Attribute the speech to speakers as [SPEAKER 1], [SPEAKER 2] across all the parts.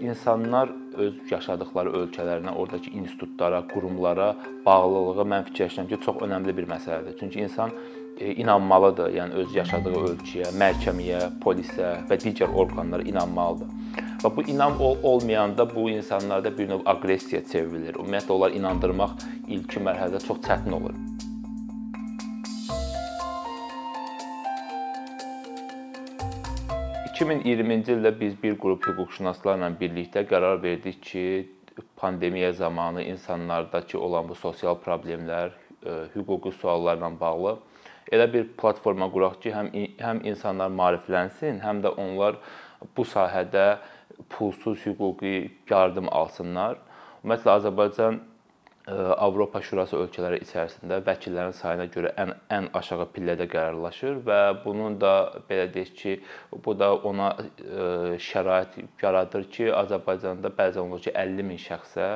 [SPEAKER 1] insanlar öz yaşadıkları ölkələrinə, oradakı institutlara, qurumlara bağlılığı mən fikirləşirəm ki, çox önəmli bir məsələdir. Çünki insan e, inanmalıdır, yəni öz yaşadığı ölkəyə, məhkəməyə, polisə və digər orqanlara inanmalıdır. Və bu inam ol olmayanda bu insanlarda bir növ aqressiya çevrilir. Ümumiyyətlə onlar inandırmaq ilkin mərhələdə çox çətin olur. ...2020-ci ildə biz bir qrup hüquqşünaslarla birlikdə qərar verdik ki, pandemiya zamanı insanlardakı olan bu sosial problemlər, e, hüquqi suallarla bağlı elə bir platforma quraq ki, həm həm insanlar maariflənsin, həm də onlar bu sahədə pulsuz hüquqi yardım alsınlar. Ümumiyyətlə Azərbaycan Avropa Şurası ölkələri içərisində vəkillərin sayına görə ən ən aşağı pillədə qərarlaşır və bunun da belə deyək ki, bu da ona şərait yaradır ki, Azərbaycanda bəzən olur ki, 50 min şəxsə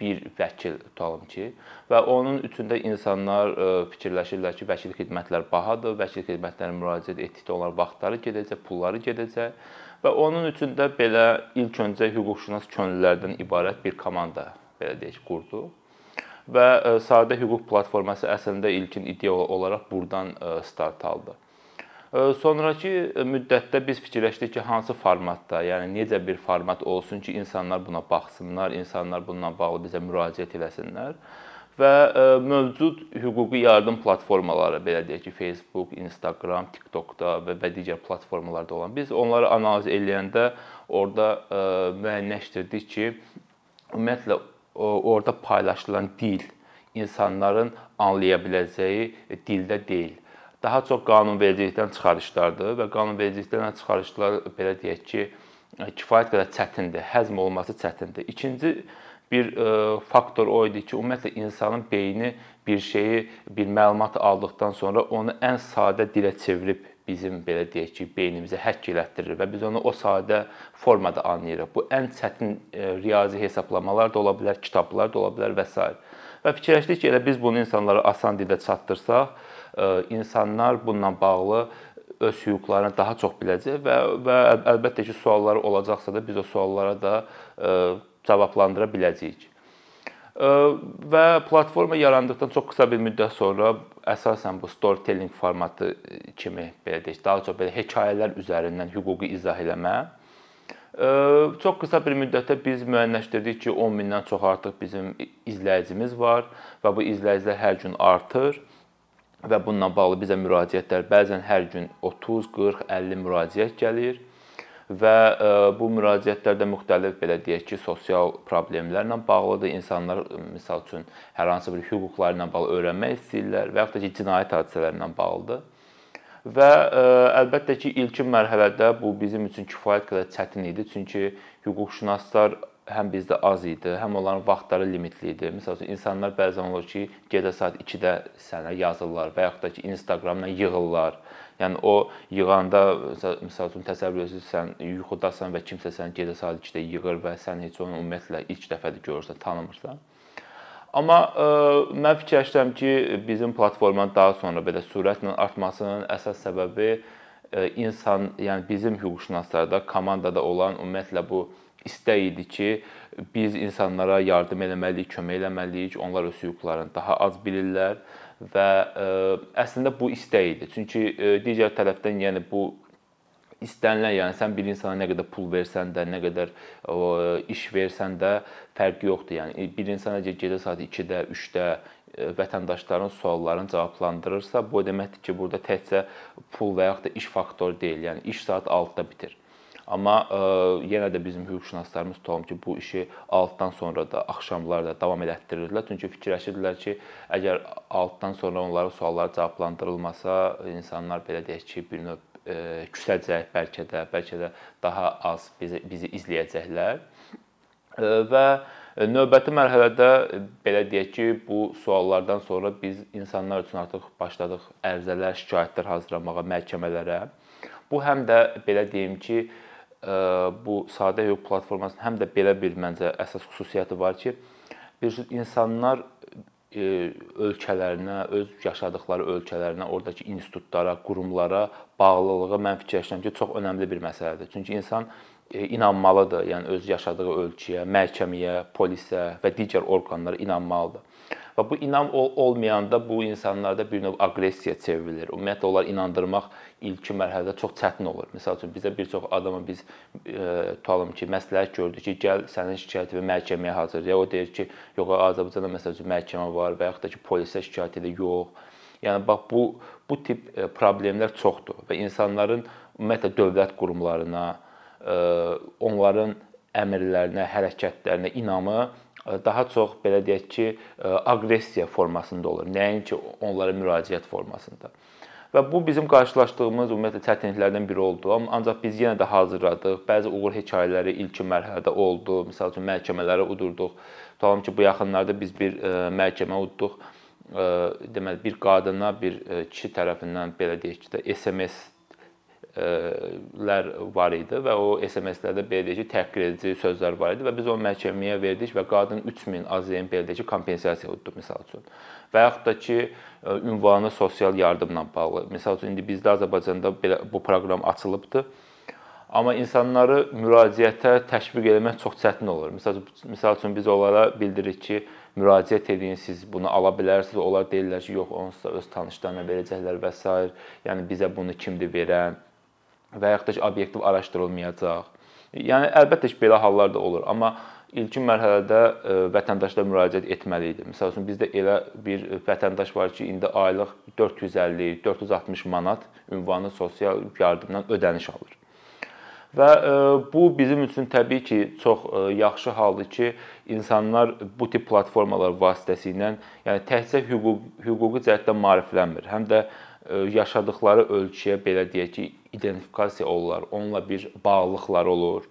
[SPEAKER 1] bir vəkil tutalım ki, və onun üçündə insanlar e, fikirləşirlər ki, vəkil xidmətləri bahadır, vəkil xidmətlərinə müraciət etdikdə onlar vaxtları gedəcək, pulları gedəcək və onun üçün də belə ilk öncə hüquqşünas könüllülərdən ibarət bir komanda belə deyək qurdu. Və e, sadə hüquq platforması əslində ilkin ideya olaraq burdan e, start aldı. E, sonrakı müddətdə biz fikirləşdik ki, hansı formatda, yəni necə bir format olsun ki, insanlar buna baxsınlar, insanlar bununla bağlı bizə müraciət eləsinlər və mövcud hüquqi yardım platformaları, belə deyək ki, Facebook, Instagram, TikTokda və digər platformalarda olan biz onları analiz eləyəndə orada müəyyənləşdirdik ki, ümumiyyətlə orada paylaşılan dil insanların anlaya biləcəyi dildə deyil. Daha çox qanunvericilikdən çıxarışlardır və qanunvericilikdən çıxarışlar belə deyək ki, kifayət qədər çətindir, həzm olması çətindir. İkinci bir e, faktor o idi ki, ümumiyyətlə insanın beyni bir şeyi, bir məlumat aldıqdan sonra onu ən sadə dilə çevirib bizim belə deyək ki, beynimizə həkk elətdirir və biz onu o sadə formada anlayırıq. Bu ən çətin e, riyazi hesablamalar da ola bilər, kitablar da ola bilər və s. Və fikirləşdik ki, elə biz bunu insanlara asan dildə çatdırsaq, e, insanlar bununla bağlı öz hüquqlarını daha çox biləcək və və əlbəttə ki, sualları olacaqsa da biz o suallara da cavablandıra biləcəyik. Və platforma yarandıqdan çox qısa bir müddət sonra əsasən bu storytelling formatı kimi belə deyək, daha çox belə hekayələr üzərindən hüquqi izah eləmə. Çox qısa bir müddətdə biz müəyyənləşdirdik ki, 10 mindən çox artıq bizim izləyicimiz var və bu izləyicilər hər gün artır və bununla bağlı bizə müraciətlər bəzən hər gün 30, 40, 50 müraciət gəlir və e, bu müraciətlərdə müxtəlif belə deyək ki, sosial problemlərlə bağlıdır. İnsanlar məsəl üçün hər hansı bir hüquqları ilə bağlı öyrənmək istəyirlər və yaxud da ki, cinayət hadisələrlə bağlıdır. Və ə, e, əlbəttə ki, ilkin mərhələdə bu bizim üçün kifayət qədər çətin idi, çünki hüquqşünaslar həm bizdə az idi, həm onların vaxtları limitli idi. Məsələn, insanlar bəzən olur ki, gecə saat 2-də sənə yazırlar və yaxud da ki, Instagramdan yığırlar Yəni o yığanda məsəl üçün təsəvvür edirsən, yuxudasan və kimsə səni gecə saat 2-də yığır və sən heç onu ümumiyyətlə ilk dəfədir görürsən, tanımırsan. Amma ə, e, mən fikirləşirəm ki, bizim platformanın daha sonra belə sürətlə artmasının əsas səbəbi ə, e, insan, yəni bizim hüquqşünaslarda, komandada olan ümumiyyətlə bu istək idi ki, biz insanlara yardım eləməliyik, kömək eləməliyik, onlar öz hüquqlarını daha az bilirlər və ə, e, əslində bu istək idi. Çünki ə, e, digər tərəfdən yəni bu istənilən, yəni sən bir insana nə qədər pul versən də, nə qədər o, iş versən də fərqi yoxdur. Yəni bir insan necə gecə saat 2-də, 3-də e, vətəndaşların suallarını cavablandırırsa, bu deməkdir ki, burada təkcə pul və yaxud da iş faktoru deyil. Yəni iş saat 6-da bitir. Amma ə, e, yenə də bizim hüquqşünaslarımız tutalım ki, bu işi 6-dan sonra da axşamlar da davam elətdirirdilər. Çünki fikirləşirdilər ki, əgər 6-dan sonra onların sualları cavablandırılmasa, insanlar belə deyək ki, bir növ ə, e, küsəcək, bəlkə də, bəlkə də daha az bizi bizi izləyəcəklər. E, və növbəti mərhələdə belə deyək ki, bu suallardan sonra biz insanlar üçün artıq başladıq ərizələr, şikayətlər hazırlamağa məhkəmələrə. Bu həm də belə deyim ki, bu sadə hüquq platformasının həm də belə bir məncə əsas xüsusiyyəti var ki, bir insanlar ölkələrinə, öz yaşadıkları ölkələrinə, oradakı institutlara, qurumlara bağlılığı mən fikirləşirəm ki, çox önəmli bir məsələdir. Çünki insan inanmalıdır. Yəni öz yaşadığı ölkəyə, məhkəməyə, polisə və digər orqanlara inanmalıdır. Və bu inam olmayanda bu insanlarda bir növ aqressiya çevrilir. Ümumiyyətlə onlar inandırmaq ilkin mərhələdə çox çətin olur. Məsəl üçün bizə bir çox adama biz e, tutalım ki, məsləhət gördük ki, gəl sənin şikayətini məhkəməyə hazırlayaq. O deyir ki, yox, Azərbaycanda məsəl üçün məhkəmə var və yaxud da ki, polisə şikayət edir, yox. Yəni bax bu bu tip e, problemlər çoxdur və insanların ümumiyyətlə dövlət qurumlarına, e, onların əmrlərinə, hərəkətlərinə inamı daha çox belə deyək ki, aqressiya formasında olur. Nəinki onlara müraciət formasında. Və bu bizim qarşılaşdığımız ümumiyyətlə çətinliklərdən biri oldu. Amma ancaq biz yenə də hazırladıq. Bəzi uğur hekayələri ilkin mərhələdə oldu. Məsəl üçün məhkəmələrə udurduq. Tutalım ki, bu yaxınlarda biz bir məhkəmə udduq. Deməli bir qadına bir kişi tərəfindən belə deyək ki, də SMS lər var idi və o SMS-lərdə belə deyək ki, təhqir edici sözlər var idi və biz onu məhkəməyə verdik və qadın 3000 AZM belə deyək ki, kompensasiya uddu məsəl üçün. Və yaxud da ki, ünvanı sosial yardımla bağlı. Məsəl üçün indi bizdə Azərbaycanda belə bu proqram açılıbdı. Amma insanları müraciətə təşviq etmək çox çətin olur. Məsəl məsəl üçün biz onlara bildiririk ki, müraciət edin, siz bunu ala bilərsiniz. Onlar deyirlər ki, yox, onsuz da öz tanışlarına verəcəklər və s. Yəni bizə bunu kimdir verən? Və yaxud da ki, obyektiv araşdırılmayacaq. Yəni əlbəttə ki, belə hallar da olur, amma ilkin mərhələdə e, vətəndaşlar müraciət etməli idi. Məsəl üçün bizdə elə bir vətəndaş var ki, indi aylıq 450-460 manat ünvanlı sosial yardımdan ödəniş alır. Və e, bu bizim üçün təbii ki, çox e, yaxşı haldır ki, insanlar bu tip platformalar vasitəsilə, yəni təkcə hüquq hüquqi cəhətdən maariflənmir, həm də yaşadıkları ölkəyə belə deyək ki, identifikasiya olurlar, onunla bir bağlılıqları olur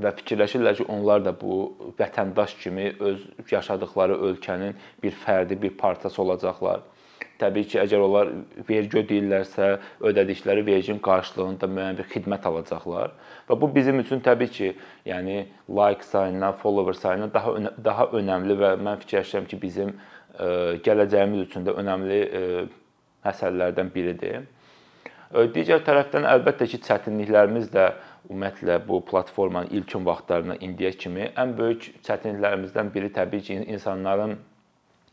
[SPEAKER 1] və fikirləşirlər ki, onlar da bu vətəndaş kimi öz yaşadıkları ölkənin bir fərdi, bir parçası olacaqlar. Təbii ki, əgər onlar vergi ödəyirlərsə, ödədikləri verginin qarşılığında müəyyən bir xidmət alacaqlar. Və bu bizim üçün təbii ki, yəni like sayından, follower sayından daha daha önəmli və mən fikirləşirəm ki, bizim gələcəyimiz üçün də önəmli məsələlərdən biridir. Digər tərəfdən əlbəttə ki, çətinliklərimiz də ümumiyyətlə bu platformanın ilkin vaxtlarına indiyə kimi ən böyük çətinliklərimizdən biri təbii ki, insanların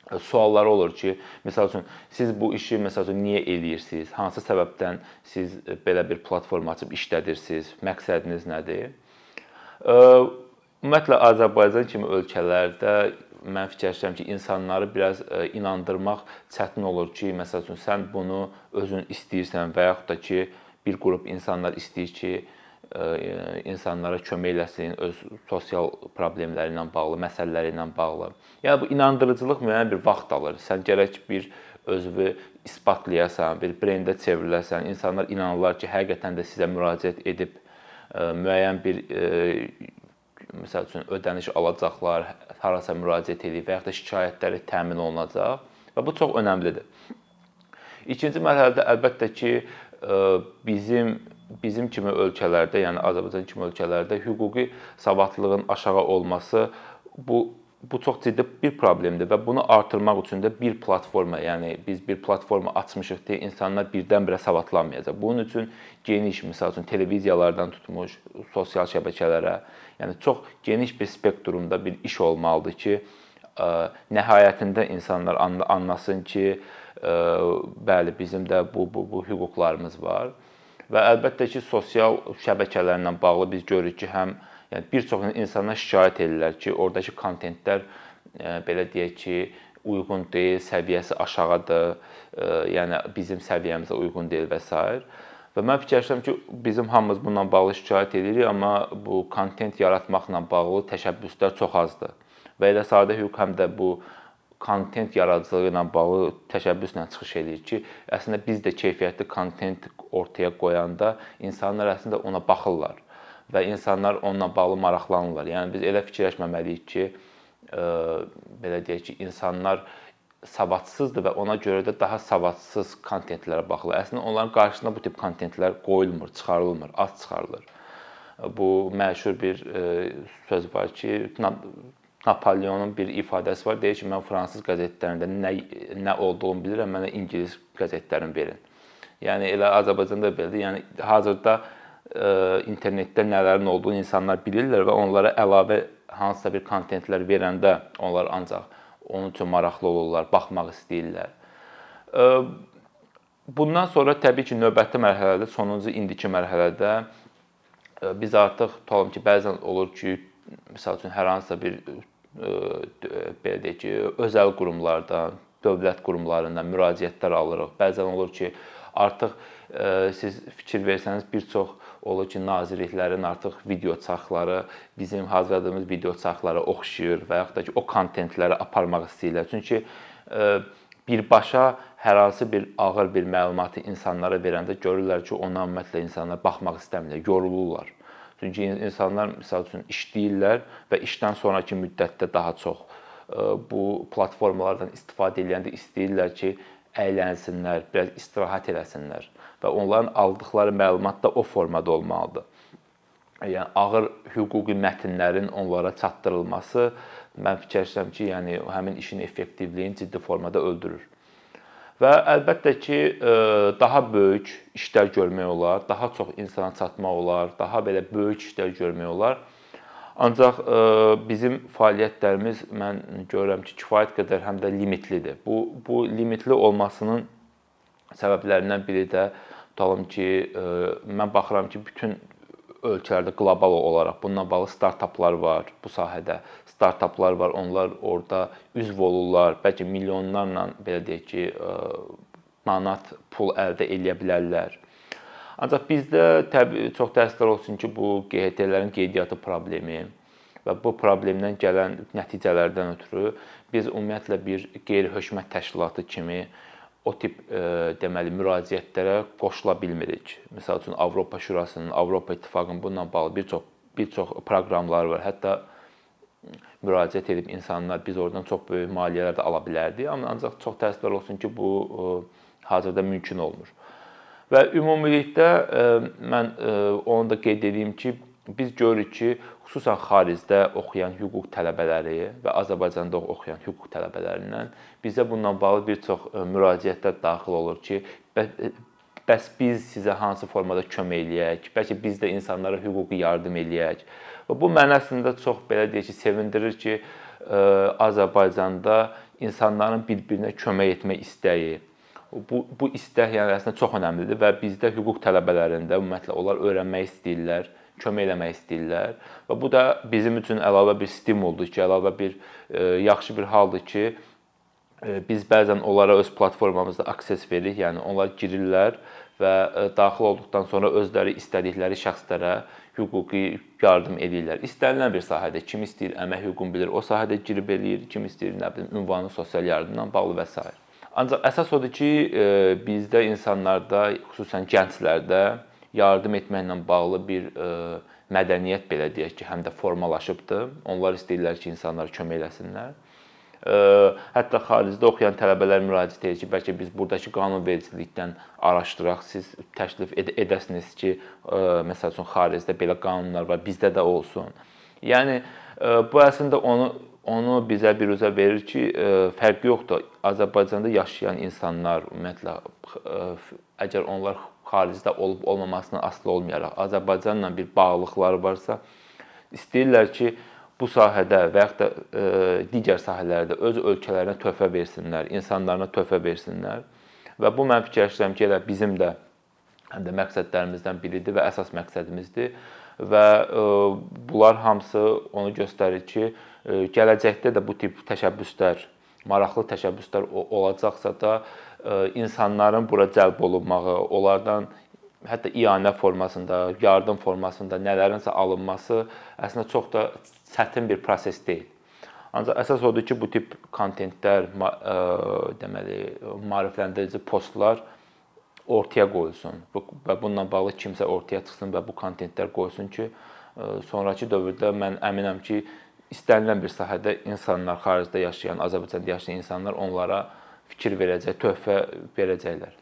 [SPEAKER 1] sualları olur ki, məsəl üçün siz bu işi məsəl üçün niyə eləyirsiniz? Hansı səbəbdən siz belə bir platforma açıb işlədirsiniz? Məqsədiniz nədir? Ümumiyyətlə Azərbaycan kimi ölkələrdə mən fikirləşirəm ki, insanları biraz e, inandırmaq çətin olur ki, məsəl üçün sən bunu özün istəyirsən və yaxud da ki, bir qrup insanlar istəyir ki, e, insanlara kömək eləsin öz sosial problemləri ilə bağlı, məsələləri ilə bağlı. Yəni bu inandırıcılıq müəyyən bir vaxt alır. Sən gərək bir özünü isbatlayasan, bir brendə çevriləsən, insanlar inanırlar ki, həqiqətən də sizə müraciət edib e, müəyyən bir məsəl üçün ödəniş alacaqlar, harasa müraciət edib və yaxud da şikayətləri təmin olunacaq və bu çox önəmlidir. İkinci mərhələdə əlbəttə ki, bizim bizim kimi ölkələrdə, yəni Azərbaycan kimi ölkələrdə hüquqi savadlılığın aşağı olması bu bu çox ciddi bir problemdir və bunu artırmaq üçün də bir platforma, yəni biz bir platforma açmışıq deyə insanlar birdən-birə savadlanmayacaq. Bunun üçün geniş, məsəl üçün televiziyalardan tutmuş sosial şəbəkələrə, yəni çox geniş bir spektrumda bir iş olmalıdır ki, nəhayətində insanlar anlasın ki, bəli, bizim də bu bu bu hüquqlarımız var. Və əlbəttə ki, sosial şəbəkələrlə bağlı biz görürük ki, həm Yəni bir çox insanlar şikayət edirlər ki, ordakı kontentlər e, belə deyək ki, uyğun deyil, səviyyəsi aşağıdır, e, yəni bizim səviyyəmizə uyğun deyil və s. Və mən fikirləşirəm ki, bizim hamımız bununla bağlı şikayət edirik, amma bu kontent yaratmaqla bağlı təşəbbüslər çox azdır. Və elə sadə hüquq həm də bu kontent yaradıcılığı ilə bağlı təşəbbüslə çıxış eləyir ki, əslində biz də keyfiyyətli kontent ortaya qoyanda insanlar əslində ona baxırlar və insanlar onunla bağlı maraqlanırlar. Yəni biz elə fikirləşməməliyik ki, ə, belə deyək ki, insanlar savadsızdır və ona görə də daha savadsız kontentlərə baxırlar. Əslində onların qarşısına bu tip kontentlər qoyulmur, çıxarılmır, az çıxarılır. Bu məşhur bir ə, söz var ki, Napoleonun bir ifadəsi var. Deyir ki, mən fransız qəzetlərində nə nə olduğunu bilirəm, mənə ingilis qəzetlərini verin. Yəni elə Azərbaycanda belədir. Yəni hazırda internetdə nələrin olduğunu insanlar bilirlər və onlara əlavə hansısa bir kontentlər verəndə onlar ancaq onun üçün maraqlı olurlar, baxmaq istəyirlər. Bundan sonra təbii ki, növbəti mərhələdə, sonuncu indiki mərhələdə biz artıq tutalım ki, bəzən olur ki, məsəl üçün hər hansısa bir belə deyək ki, özəl qurumlardan, dövlət qurumlarından müraciətlər alırıq. Bəzən olur ki, artıq siz fikir versəniz bir çox olur ki, nazirliklərin artıq video çarxları bizim hazırladığımız video çarxlara oxşayır və yaxud da ki, o kontentləri aparmaq istəyirlər. Çünki birbaşa hər hansı bir ağır bir məlumatı insanlara verəndə görürlər ki, ona ümumiyyətlə insanlar baxmaq istəmirlər, yorulurlar. Çünki insanlar məsəl üçün işləyirlər və işdən sonrakı müddətdə daha çox bu platformalardan istifadə edəndə istəyirlər ki, əylənsinlər, biraz istirahət eləsinlər və onların aldıqları məlumat da o formada olmalıdır. Yəni ağır hüquqi mətnlərin onlara çatdırılması mən fikirləşirəm ki, yəni həmin işin effektivliyini ciddi formada öldürür. Və əlbəttə ki, e, daha böyük işlər görmək olar, daha çox insana çatmaq olar, daha belə böyük işlər görmək olar. Ancaq e, bizim fəaliyyətlərimiz mən görürəm ki, kifayət qədər həm də limitlidir. Bu bu limitli olmasının səbəblərindən biri də tutalım ki, e, mən baxıram ki, bütün ölkələrdə qlobal olaraq bununla bağlı startaplar var bu sahədə. Startaplar var, onlar orada üzv olurlar, bəlkə milyonlarla belə deyək ki, manat pul əldə edə bilərlər. Ancaq bizdə təbii çox təəssüflər olsun ki, bu QHT-lərin qeydiyyatı problemi və bu problemdən gələn nəticələrdən ötürü biz ümumiyyətlə bir qeyri-hökumət təşkilatı kimi o tip e, deməli müraciətlərə qoşula bilmirik. Məsəl üçün Avropa Şurasının, Avropa İttifaqının bununla bağlı bir çox bir çox proqramları var. Hətta müraciət edib insanlar biz oradan çox böyük maliyyələr də ala bilərdik, amma ancaq çox təəssüflər olsun ki, bu e, hazırda mümkün olmur. Və ümumilikdə e, mən onu da qeyd edeyim ki, biz görürük ki, xüsusən xaricdə oxuyan hüquq tələbələri və Azərbaycanda oxuyan hüquq tələbələrindən bizə bununla bağlı bir çox e, müraciətlər daxil olur ki, e, bəs biz sizə hansı formada kömək eləyək? Bəlkə biz də insanlara hüquqi yardım eləyək. Və bu məni əslində çox belə deyək ki, sevindirir ki, e, Azərbaycanda insanların bir-birinə kömək etmək istəyi, bu bu istək yəni əslində çox əhəmiylidir və bizdə hüquq tələbələrində ümumiyyətlə onlar öyrənmək istəyirlər kömək eləmək istəyirlər və bu da bizim üçün əlavə bir stimuldur ki, əlavə bir e, yaxşı bir haldır ki, e, biz bəzən onlara öz platformamızda akses veririk, yəni onlar girirlər və e, daxil olduqdan sonra özləri istədikləri şəxslərə hüquqi yardım edirlər. İstənilən bir sahədə kim istəyir əmək hüququnu bilir, o sahədə girib eləyir, kim istəyir nə bilim ünvanı sosial yardımla bağlı və s. Ancaq əsas odur ki, bizdə insanlarda, xüsusən gənclərdə yardım etməklə bağlı bir e, mədəniyyət belə deyək ki, həm də formalaşıbdı. Onlar istəyirlər ki, insanlar kömək eləsinlər. E, hətta xaricdə oxuyan tələbələr müraciət edir ki, bəlkə biz burdakı qanunvericilikdən araşdıraq, siz təklif ed edəsiniz ki, e, məsəl üçün xaricdə belə qanunlar var, bizdə də olsun. Yəni bu əslində onu onu bizə biruzə verir ki, fərqi yoxdur. Azərbaycanda yaşayan insanlar ümumiyyətlə əgər onlar xaricdə olub olmamasına asılı olmayaraq Azərbaycanla bir bağlılıqları varsa, istəyirlər ki, bu sahədə və yaxud da e, digər sahələrdə öz ölkələrinə töhfə versinlər, insanlarına töhfə versinlər. Və bu mən fikirləşirəm ki, elə bizim də həm də məqsədlərimizdən biridir və əsas məqsədimizdir. Və e, bunlar hamısı onu göstərir ki, e, gələcəkdə də bu tip təşəbbüslər, maraqlı təşəbbüslər olacaqsa da insanların bura cəlb olunmağı, onlardan hətta ianə formasında, yardım formasında nələrinsə alınması əslində çox da çətin bir proses deyil. Ancaq əsas odur ki, bu tip kontentlər, deməli, maarifləndirici postlar ortaya qoyulsun və bununla bağlı kimsə ortaya çıxsın və bu kontentlər qoysun ki, sonrakı dövrdə mən əminəm ki, istənilən bir sahədə insanlar xaricdə yaşayan, Azərbaycanda yaşayan insanlar onlara fikir verəcək, töhfə verəcəklər.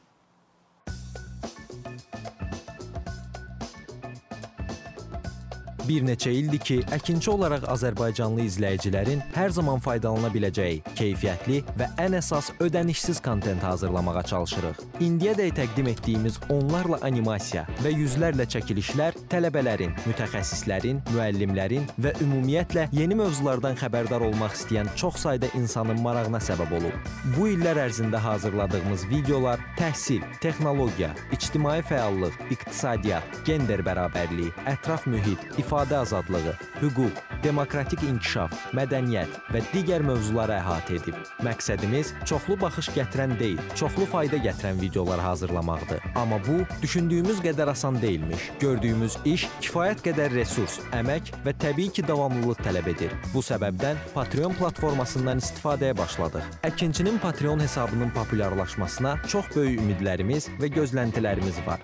[SPEAKER 2] Bir neçə ildir ki, əkinçi olaraq azərbaycanlı izləyicilərin hər zaman faydalana biləcəyi keyfiyyətli və ən əsas ödənişsiz kontent hazırlamağa çalışırıq. İndiyədək təqdim etdiyimiz onlarla animasiya və yüzlərlə çəkilişlər tələbələrin, mütəxəssislərin, müəllimlərin və ümumiyyətlə yeni mövzulardan xəbərdar olmaq istəyən çox sayda insanın marağına səbəb olub. Bu illər ərzində hazırladığımız videolar təhsil, texnologiya, ictimai fəallıq, iqtisadiyyat, gender bərabərliyi, ətraf mühit, ifadə azadlığı, hüquq, demokratik inkişaf, mədəniyyət və digər mövzuları əhatə edib. Məqsədimiz çoxlu baxış gətirən deyil, çoxlu fayda gətirən videolar hazırlamaqdır. Amma bu düşündüyümüz qədər asan deyilmiş. Gördüyümüz iş kifayət qədər resurs, əmək və təbii ki, davamlılıq tələb edir. Bu səbəbdən Patreon platformasından istifadəyə başladıq. Əkinçinin Patreon hesabının populyarlaşmasına çox böyük ümidlərimiz və gözləntilərimiz var.